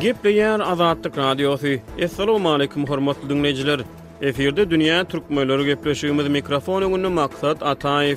Gepleýär Azatlyk Radiosy. Assalamualaikum hormatly dinleýjiler. Efirde dünýä türkmenleri gepleşigimiz mikrofon öňünde Maksat Ataýew.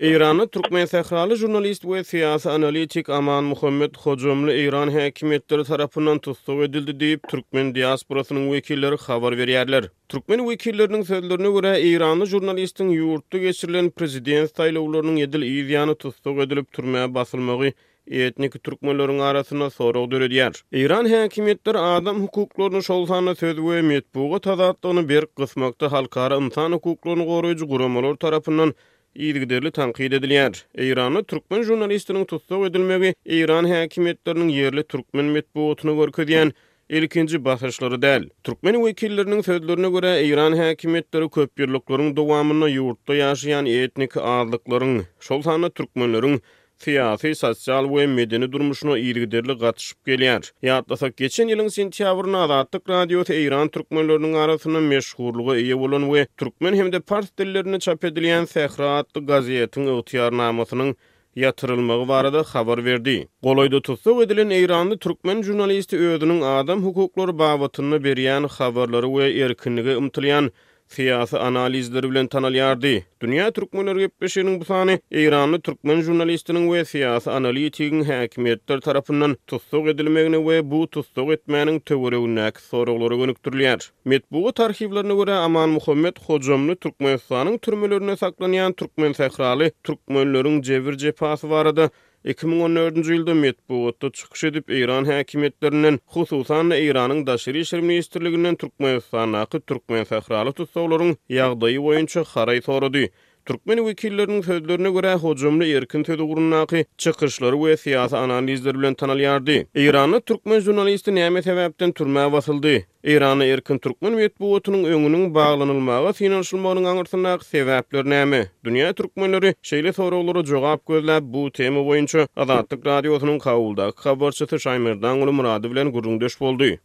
Eýranda türkmensähraly žurnalist we syýasy analitik Aman Muhammet Hojamly eýran häkimiýetleri tarapyndan tussag edildi diýip, türkmen diasporasynyň wekilleri habar berýärler. Türkmen wekilleriniň sözlerine görä, eýranly žurnalistiň ýurtda geçirilen prezident saýlawlarynyň edil yz ýany tussag edilip türmä basylmagy etniki türkmenleriň arasynda sorag döredýär. Eýran häkimiýetleri adam hukuklaryny, şol sanda söz we metbugat azatlygyny berk gysmakda halkara ynsan hukuklaryny goraýjy guramalar tarapyndan yzygiderli tankyt edilýär. Eýranda türkmen žurnalistiniň tussag edilmegi eýran häkimiýetleriniň ýerli türkmen metbugatyna görkezýän ilkinji basyşlary däl. Türkmen wekilleriniň sözlerine görä, eýran häkimiýetleri köpýyllyklaryň dowamynda ýurtda ýaşaýan etniki azlyklaryň, şol sanda türkmenleriň syýasy, sosial we medeni durmuşyna yzygiderli gatyşyp gelýär. Ýatlasak, geçen ýylyň sentýabrynda Azatlyk Radiosy eýran türkmenleriniň arasynda meşhurlyga eýe bolan we türkmen hem-de pars dillerinde çap edilýän Sähra atly gazetiň ygtyýarnamasynyň ýatyrylmagy barada habar berdi. Golaýda tussag edilen eýranly türkmen žurnalisti özüniň adam hukuklary babatynda berýän habarlary we erkinlige ymtylýan syýasy analizleri bilen tanalýardy. Dünýä türkmenleri gepleşiginiň bu sany eýranly türkmen žurnalistiniň we syýasy analitigiň häkimiýetler tarapyndan tussag edilmegine we bu tussag etmäniň töweregindäki soraglara gönükdirilýär. Metbugat arhiwlerine görä, Amanmuhammet Hojamly Türkmenistanyň türmelerinde saklanýan türkmensähraly türkmenleriň jebir-jepasy barada Iki müň on dördünji ýylda metbugatda çykyş edip, eýran häkimiýetlerinden, hususan-da, Eýranyň Daşary işler ministrliginden Türkmenistandaky türkmensähraly tussaglaryň ýagdaýy boýunça haraý sorady. Türkmen wekilleriniň sözlerine görä, hojamly erkin söz ugrundaky çykyşlary we syýasy analizleri bilen tanalýardy. Eýranda türkmen žurnalisti näme sebäpden türmä basyldy? Eýranda erkin türkmen metbugatynyň öňüniň baglanylmaga synanyşylmagynyň aňyrsyndaky sebäpler näme? Dünýä türkmenleri şeýle soraglara jogap gözläp, bu tema boýunça Azatlyk Radiosynyň Kabuldaky habarçysy Şaýmerdanguly Muradow bilen gürrüňdeş boldy.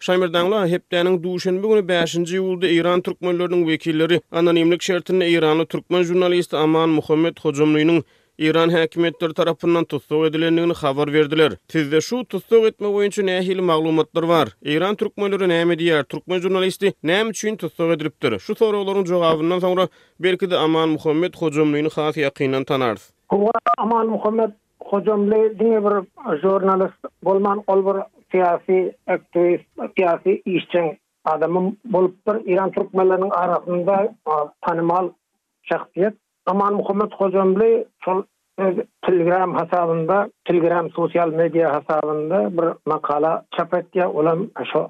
Şaýmerdanguly, hepdäniň duşenbe güni, bäşinji iýulda eýran türkmenleriniň wekilleri anonimlik şertinde eýranly türkmen žurnalisti Aman Muhammet Hojamlynyň Eýran häkimiýetleri tarapyndan tussag edilendigini habar berdiler. Sizde şu tussag etme boýunça nähili maglumatlar bar? Eýran türkmenleri näme diýýär? Türkmen žurnalisti näme üçin tussag edilipdir? Şu soraglaryň jogabyndan soňra, belki-de Aman Muhammet Hojamlyny has ýakyndan tanarys. Howwa, Aman Muhammet Hojamly diňe bir žurnalist bolman, ol bir syýasy aktiwist, syýasy işjeň adamym bolupdyr. Eýran türkmenleriniň arasynda tanymal şahsyýet. Amanmuhammet Hojamly şol öz Telegram hasabynda, Telegram sosial media hasabynda bir makala çap etýär, ol hem şu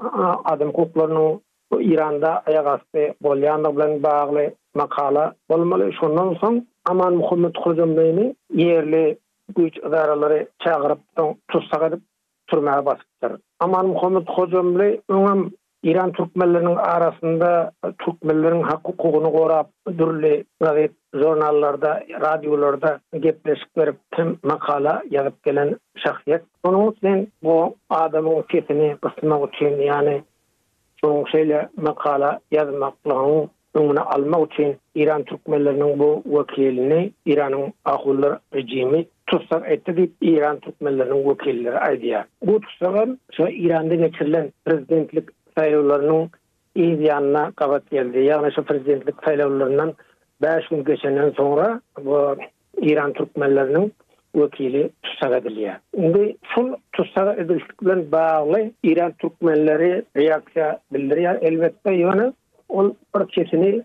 adam hukuklarynyň Eýranda aýak asty bolýandygy bilen bagly makala bolmaly. Şondan soň Amanmuhammet Hojamlyny ýerli güýç edaralary çagyryp, soň tussag edip, türmä basypdyr. Amanmuhammet Hojamly öňem Eýran türkmenleriniň arasynda türkmenleriň hak-hukugyny gorap, dürli gazet, žurnallarda, radiolarda gepleşik berip hem makala ýazyp gelen şahsyýet. Şonuň üçin bu adamyň sesini gysmak üçin, ýagny Soň şeýle makala ýazmaklygyň öňüni almak üçin Eýran türkmenleriniň bu wekilini Eýranyň ahunlar rejimi tussag etdi diýip Eýran türkmenleriniň wekilleri aýdýar. Bu tussagam şu Eýranda geçirilen prezidentlik saýlawlarynyň yz ýanyna gabat geldi. Ýagny şu prezidentlik saýlawlaryndan bäş gün geçenden soňra bu Eýran türkmenleriniň wekili tussag edilýär. Indi şol tussag edilişik bilen bagly eýran türkmenleri reaksiýa bildirýär, elbetde, ýöne ol bir sesini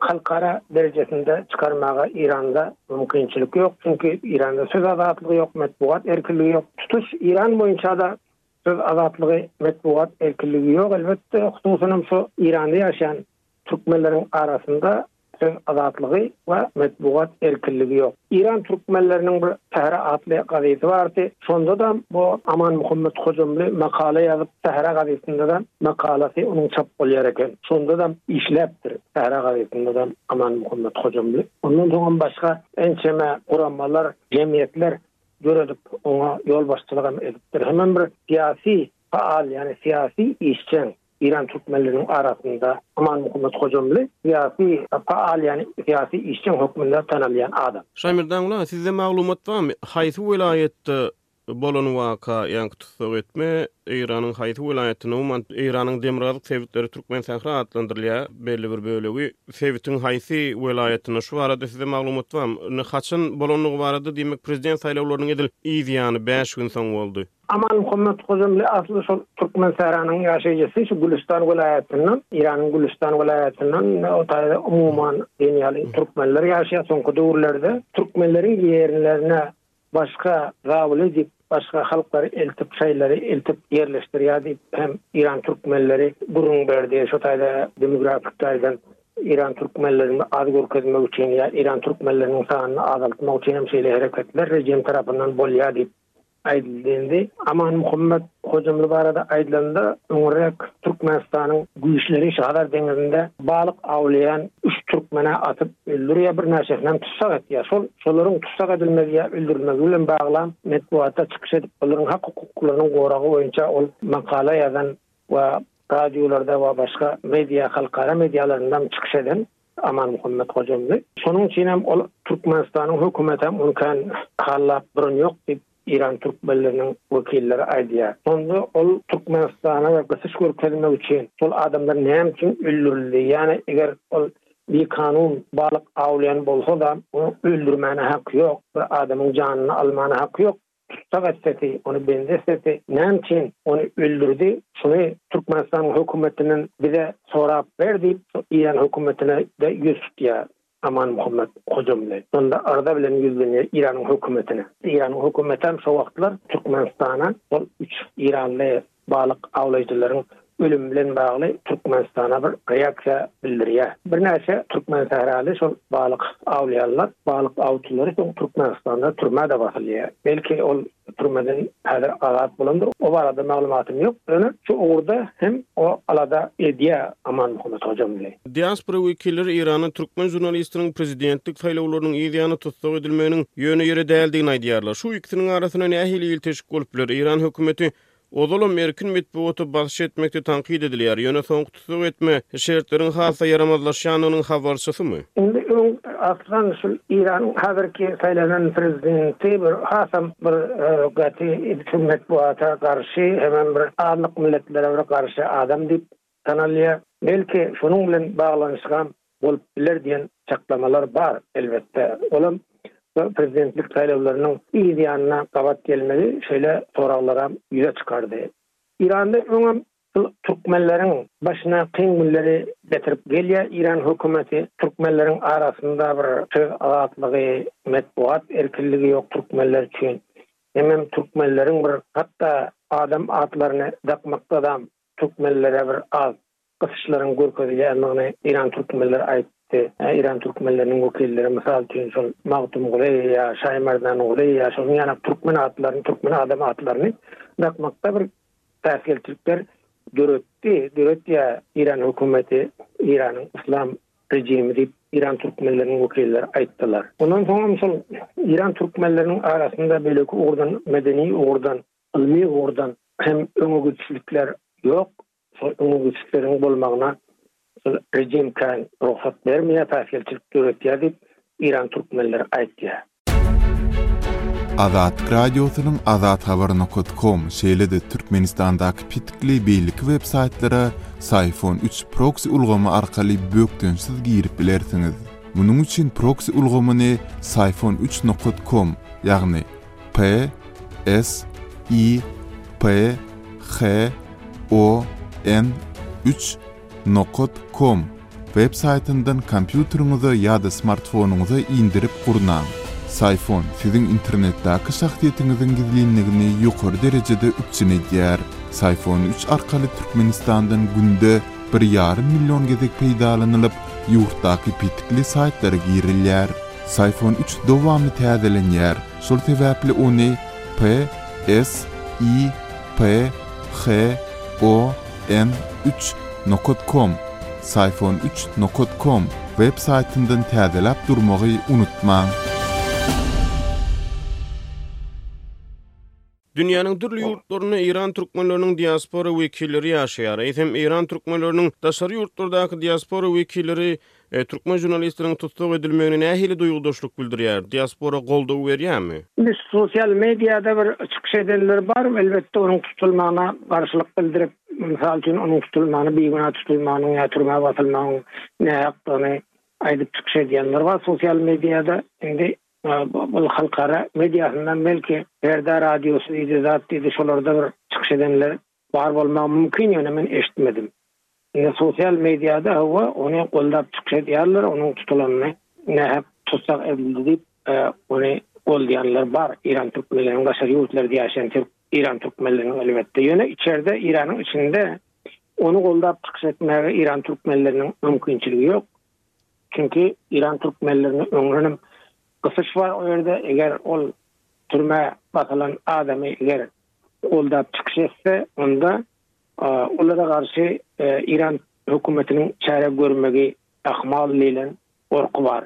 halkara derejesinde çykarmaga Eýranda mümkinçilik ýok, çünki Eýranda söz azatlygy ýok, metbugat erkinligi ýok. Tutuş Eýran boýunça-da söz azatlygy, metbugat erkinligi ýok, elbetde, hususan hem şu Eýranda ýaşaýan Türkmenleriň arasynda söz azatlygy we metbugat erkinligi ýok. Iran türkmenleriniň bir Sähra atly gazeti bardy. Şonda-da bu Aman Muhammet Hojamly makala ýazyp, Sähra gazetinde-de makalasy onuň çap bolýar eken. Şonda-da işläpdir Sähra gazetinde-de Aman Muhammet Hojamly. Ondan soňam başga ençeme guramalar, jemgyýetler döredip, oňa ýolbaşçylygam edipdir. Hemem bir syýasy faal, ýagny syýasy işjeň. Eýran türkmenleriniň arasynda Aman Muhammet Hojamly syýasy pa-al, ýagny syýasy işjeň hökmünde tanalýan adam. Şaýmyrdan ulag, sizde maglumat barmy, haýsy welaýatda bolan waka, ýaňky tussag etme, Eýranyň haýsy welaýatyna, umuman, Eýranyň demirgazyk sebitleri Türkmensähra atlandyrylýar, belli bir bölegi, sebitiň haýsy welaýatyna, şu barada sizde maglumat barmy? Indi haçan bolandygy barada, diýmek, prezident saýlawlarynyň edil yz ýany bäş gün soň boldy. Amanmuhammet Hojamly asly şol Türkmensähranyň ýaşaýjysy, şu Gülüstan welaýatyndan, Eýranyň Gülüstan welaýatyndan, o taýda umuman diýen ýaly türkmenler ýaşaýar. Soňky döwürlerde türkmenleriň ýerlerine başga zabyl edip, başga halklary eltip, şaýylary eltip ýerleşdirýär diýip hem eýran türkmenleri gürrüň berdi. Şu taýda demografik taýdan eýran türkmenlerini az görkezmek üçin ýa eýran türkmenleriniň sanyny azaltmak üçin hem şeýle hereketler rejim tarapyndan bolýar diýip, aýdyldy. Aman Muhammet Hojamly barada aýdylanda, öňräk Türkmenistanyň güýçleri şu Hazar deňizinde balyk awlaýan üç türkmene atyp öldürýär, birnäçesinem tussag etýär. Şol şolaryň tussag edilmegi ýa öldürilmegi bilen baglam metbugatda çykyş edip, olaryň hak hukuklarynyň goragy boýunça ol makala ýazan we radiolarda we başga media halkara medialarynda hem çykyş eden Amanmuhammet Hojamly. Şonuň üçin hem ol Türkmenistanyň hökümeti hem ony kän hallap duran ýok diýip, Eýran türkmenleriniň wekilleri aýdýar. Şonda ol Türkmenistana we gysyş görkezmek üçin şol adamlar näme üçin öldürildi? Ýa-ni eger ol bikanun balyk awlaýan bolsa-da, onuň öldürmäne haky ýok, bir adamyň janyny almana haky ýok. Tussag etsesi, ony bendi etsesi, näme üçin ony öldürdi, şuny Türkmenistanyň hökümetinden bize sorap ber diýip, Eýran hökümetine-de ýüz tutýar Aman Muhammet Hojamly. Şonda arza bilen ýüzlenýär Eýranyň hökümetine. Eýranyň hökümetem şo wagtlar Türkmenistana şol üç eýranly balyk awlaýjylaryň ölümi bilen bagly Türkmenistana bir reaksiýa bildirýär. Birnäçe türkmen sähraly şol balyk awlaýarlar. Balyk awçylary soň Türkmenistanda türmä-de basylýar. Belki ol türmeden häzir azat bolandyr, o barada maglumatym ýok. Ýöne şu ugurda hem o alada edýär Aman Muhammet Hojamly. Diaspora wekilleri Eýranda türkmen žurnalistiniň prezidentlik saýlawlarynyň yz ýany tussag edilmeginiň ýöne ýere däldigini aýdýarlar. Şu ikisiniň arasynda nähili ilteşik bolup biler? Eýran hökümeti Ozalam erkin metbugata basyş etmekde tankyt edilýär, ýöne soňky tussag etme şertleriň has-da ýaramazlaşýandygynyň habarçysymy? Indi öň atylan şul Eýranyň häzirki saýlanan prezidenti bir hasam bir gaty bütin metbugata garşy hemem bir azlyk milletlere bir garşy adam diýip tanalýar. Belki, şonuň bilen baglanyşygam bolup biler diýen çaklamalar bar. Elbetde, olam prezidentlik saýlawlarynyň yz ýanyna gabat gelmegi şeýle soraglaram ýüze çykardy. Eýranda öňem şul türkmenleriň başyna kyn günleri getirip gelýär Eýran hökümeti. Türkmenleriň arasynda bir söz azatlygy, metbugat erkinligi ýok türkmenler üçin. Hemem türkmenleriň bir hatda adam atlaryny dakmakdadam Türkmenlere bir az gysyşlaryň görkezilýändigini Eýran türkmenleri aýtdy. Eýran türkmenleriniň wekilleri mysal üçin şol Magtumguly ýa Şaýmardanguly ýa şonuň ýaly türkmen atlaryny, türkmen adam atlaryny dakmakda bir päsgelçilikler döretdi, döretýär Eýran hökümeti, Eýranyň yslam rejimi diýip Eýran türkmenleriniň wekilleri aýtdylar. Ondan soň hem şol Eýran türkmenleriniň arasynda beýleki ugurdan, medeni ugurdan, Ylmy ugurdan hem öňegidişlikler ýok. Şol öňegidişlikleriň bolmagyna şol rejim kän rugsat bermeýär, päsgelçilik döretýär diýip, Eýran türkmenleri aýdýar. Azatlyk Radiosynyň Azat Habar Nokat Kom, şeýle-de Türkmenistandaky petikli beýleki web saýtlara Syphon üç proksi ulgamy arkaly bökdençsiz girip bilersiňiz. Munuň üçin proksi ulgamyny Syphon üç nokat kom, ýagny, P, S, I, P, H, O, N, üç nokat com web saýtyndan kompýuteriňize ýa-da smartfonyňyza indirip gurnaň. Syfon siziň internetdäki şahsyýetiňiziň gizlinligini ýokary derejede üpjün edýär. Syfon üç arkaly Türkmenistandan günde bir ýarym million gezek peýdalanylyp, ýurtdaky petikli saýtlara girilýär. Siphon üç dowamly täzelenýär, şol sebäpli ony P, S, I, P, H, O, N, üç nokat com, Siphon üç nokat com, web saýtyndan täzeläp durmagy unutmaň! Dünýäniň dürli ýurtlarynda eýran türkmenleriniň diaspora wekilleri ýaşaýar. Eýsem, eýran türkmenleriniň daşary ýurtlardaky diaspora wekilleri türkmen žurnalistleriniň tussag edilmegine nähili duýgudaşlyk bildirýär? Diaspora goldaw berýärmi? Indi sosial mediada bir çykyş edenler bar, elbetde onuň tutulmagyna garşylyk bildirip, mysal üçin onuň tutulmagyny, bigünä tutulmagynyň ýa türmä basylmagynyň nähakdygyny aýdyp çykyş edýänler bar sosial mediada. Indi Ol halkara mediasynda belki Ferda radiosy diýdi zat diýdi şolarda bir çykyş edenler bar bolmagy mumkin ýöne men eşitmedim. Indi sosial mediada hawa ony goldap çykyş edýärler onuň tutulanyny nähak tussag edildi diýip ony goldaýanlar bar Eýran türkmenleriniň daşary ýurtlarda ýaşaýan türk Eýran türkmenleriniň elbetde ýöne içerde Eýranyň içinde ony goldap çykyş etmäge Eýran türkmenleriniň mumkinçiligi ýok. Çünki Iran türkmenlerine öňrenem gysyş bar o ýerde, eger ol türmä basylan adamy eger goldap çykyş etse, onda olara garşy Iran hökümetiniň çäre görmegi ahmal diýlen gorky bar.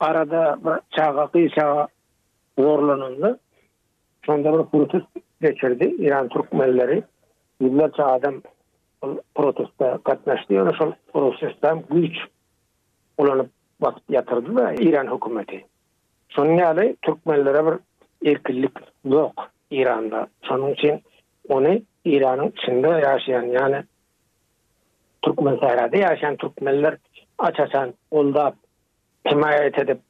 Arada bir çaga, gyz çaga zorlanyldy. Şonda bir pursat geçirdi Iran türkmenleri, ýüzlerçe adam Ol proteste gatnaşdy, ýöne şol prosesde hem güýç ulanyp basyp ýatyrdy-da Eýran hökümeti. Şonuň ýaly türkmenlere bir erkinlik ýok Eýranda. Şonuň üçin ony Eýranyň içinde ýaşaýan, ýagny Türkmensährada ýaşaýan türkmenler aç-açan goldap, hemaýat edip,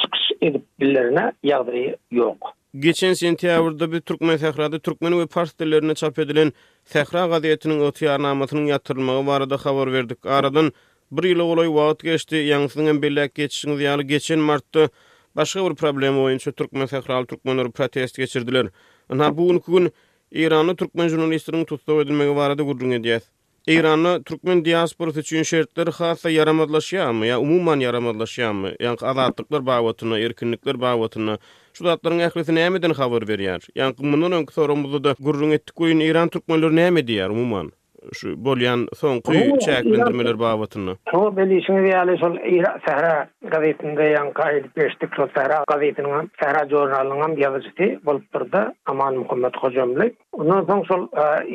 çykyş edip billerine ýagdaýy ýok. Geçen sentýabrda biz Türkmensährada türkmen we pars dillerinde çap edilen Sähra gazetiniň ygtyýarnamasynyň ýatyrylmagy barada habar berdik. Aradan bir ýyla golaý wagt geçdi. Ýaňy siziň hem belläp geçişiňiz ýaly, geçen martda başga bir problema boýunça türkmensähraly türkmenler protest geçirdiler. Ynha, bu günki gün Eýranda türkmen žurnalistiniň tussag edilmegi barada gürrüň edýäs. Eýranda türkmen diasporasy üçin şertler has-da ýaramazlaşýarmy ýa umuman ýaramazlaşýarmy? Ýaňky azatlyklar babatynda, erkinlikler babatynda şu zatlaryň ählisi nämeden habar berýär? Ýaňky mundan öňki soragymyzda-da gürrüň etdik welin, eýran türkmenleri näme diýýär umuman şu bolýan soňky çäklendirmeler babatynda? Muňa bilişiňiz ýaly, şol Eýran Sähra gazetinde ýaňky aýdyp geçdik, şol Sähra gazetiniňem, Sähra žurnalynyňam ýazyjysy bolupdyr-da, Aman Muhammet Hojamly. Ondan soň şol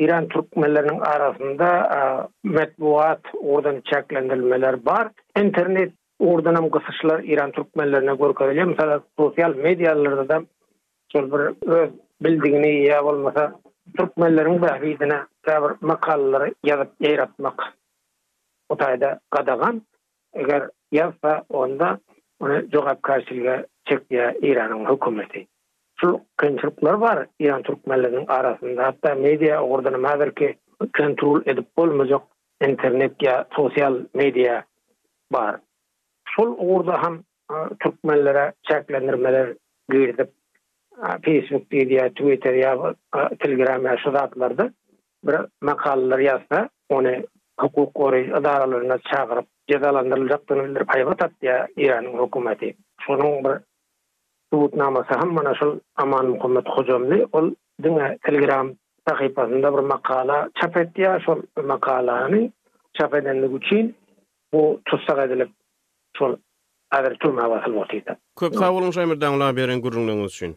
Iran türkmenleriniň arasynda metbugat ugurdan çäklendirilmeler bar. Internet ugurdan hem gysyşlar Iran türkmenlerine görkezilýär. Mysal alyp, sosial medialarda-da şol bir öz bildigini ýa bolmasa türkmenleriň bähbidine käbir makalalary ýazyp ýaýratmak bu taýda gadagan. Eger ýazsa, onda ony jogapkärçilige çekýär Eýranyň hökümeti. Şul kynçylyklar bar Eýran türkmenleriniň arasynda. Hatda media ugurdynam häzirki kontrol edip bolmajak internet ýa sosial media bar. Şol ugurda ham türkmenlere çäklendirmeler girdip, Facebook diýdi ýa Twitter ýa Telegram ýa şu zatlarda bir makalalar ýazsa, ony hukuk goraýjy edaralaryna çagyryp jezalandyryljakdygyny bildirip haýbat atýar Eýranyň hökümeti. Şonuň bir subutnamasy hem mana şol Aman Muhammet Hojamly ol diňe Telegram sahypasynda bir makala çap etýär, şol makalany çap edenligi üçin bu tussag edilip şol häzir türmä basylyp otyr. Köp sag boluň Şaýmyrdamla beren gürrüňleriňiz üçin.